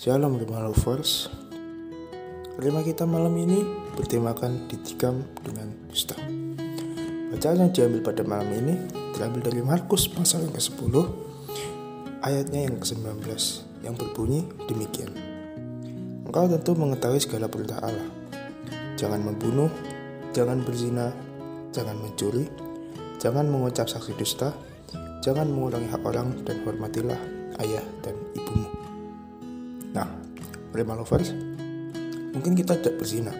Shalom Rima Lovers. Rima kita malam ini bertemakan ditikam dengan dusta Bacaan yang diambil pada malam ini terambil dari Markus pasal yang ke-10 Ayatnya yang ke-19 yang berbunyi demikian. Engkau tentu mengetahui segala perintah Allah. Jangan membunuh, jangan berzina, jangan mencuri, jangan mengucap saksi dusta, jangan mengulangi hak orang dan hormatilah ayah dan ibumu. Nah, Prima Lovers, mungkin kita tidak berzina,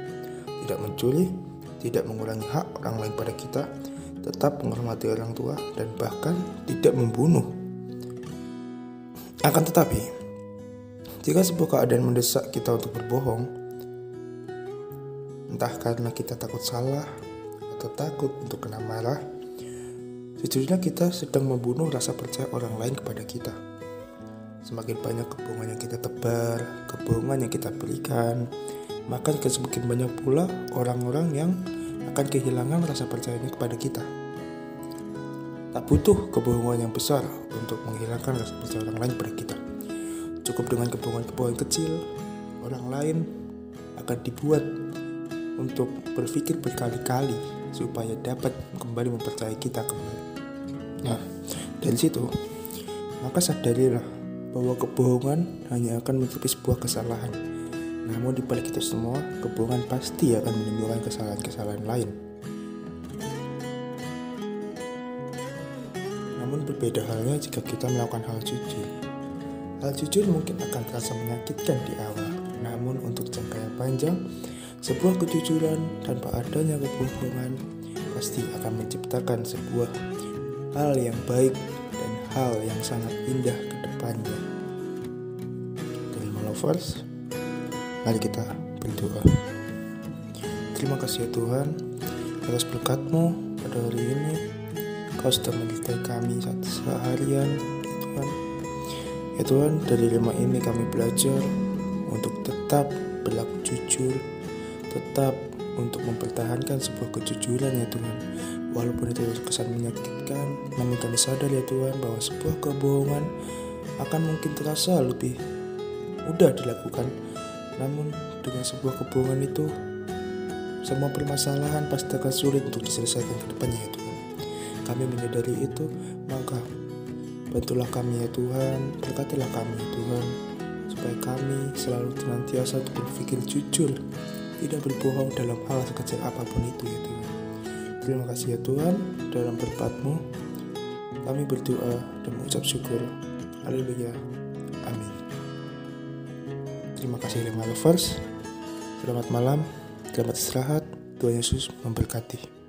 tidak mencuri, tidak mengulangi hak orang lain pada kita, tetap menghormati orang tua, dan bahkan tidak membunuh. Akan tetapi, jika sebuah keadaan mendesak kita untuk berbohong, entah karena kita takut salah atau takut untuk kena marah, Sejujurnya kita sedang membunuh rasa percaya orang lain kepada kita. Semakin banyak kebohongan yang kita tebar, kebohongan yang kita berikan, maka semakin banyak pula orang-orang yang akan kehilangan rasa percayanya kepada kita. Tak butuh kebohongan yang besar untuk menghilangkan rasa percaya orang lain pada kita. Cukup dengan kebohongan-kebohongan kecil, orang lain akan dibuat untuk berpikir berkali-kali supaya dapat kembali mempercayai kita kembali. Nah, dari situ, maka sadarilah bahwa kebohongan hanya akan menutupi sebuah kesalahan. Namun di balik itu semua, kebohongan pasti akan menimbulkan kesalahan-kesalahan lain. Namun berbeda halnya jika kita melakukan hal jujur. Hal jujur mungkin akan terasa menyakitkan di awal, namun untuk jangka yang panjang, sebuah kejujuran tanpa adanya kebohongan pasti akan menciptakan sebuah hal yang baik dan hal yang sangat indah ke depannya. Dari Malovers, mari kita berdoa. Terima kasih ya Tuhan atas berkatmu pada hari ini. Kau sudah menyertai kami saat seharian, ya Tuhan. Ya Tuhan, dari lima ini kami belajar untuk tetap berlaku jujur, tetap untuk mempertahankan sebuah kejujuran ya Tuhan Walaupun itu kesan menyakitkan, namun kami sadar ya Tuhan bahwa sebuah kebohongan akan mungkin terasa lebih mudah dilakukan. Namun dengan sebuah kebohongan itu, semua permasalahan pasti akan sulit untuk diselesaikan ke depannya ya Tuhan. Kami menyadari itu, maka bantulah kami ya Tuhan, berkatilah kami ya Tuhan, supaya kami selalu senantiasa untuk berpikir jujur, tidak berbohong dalam hal sekecil apa pun itu ya Tuhan. Terima kasih ya Tuhan dalam berkatmu kami berdoa dan mengucap syukur. Haleluya. Amin. Terima kasih lima lovers. Selamat malam, selamat istirahat. Tuhan Yesus memberkati.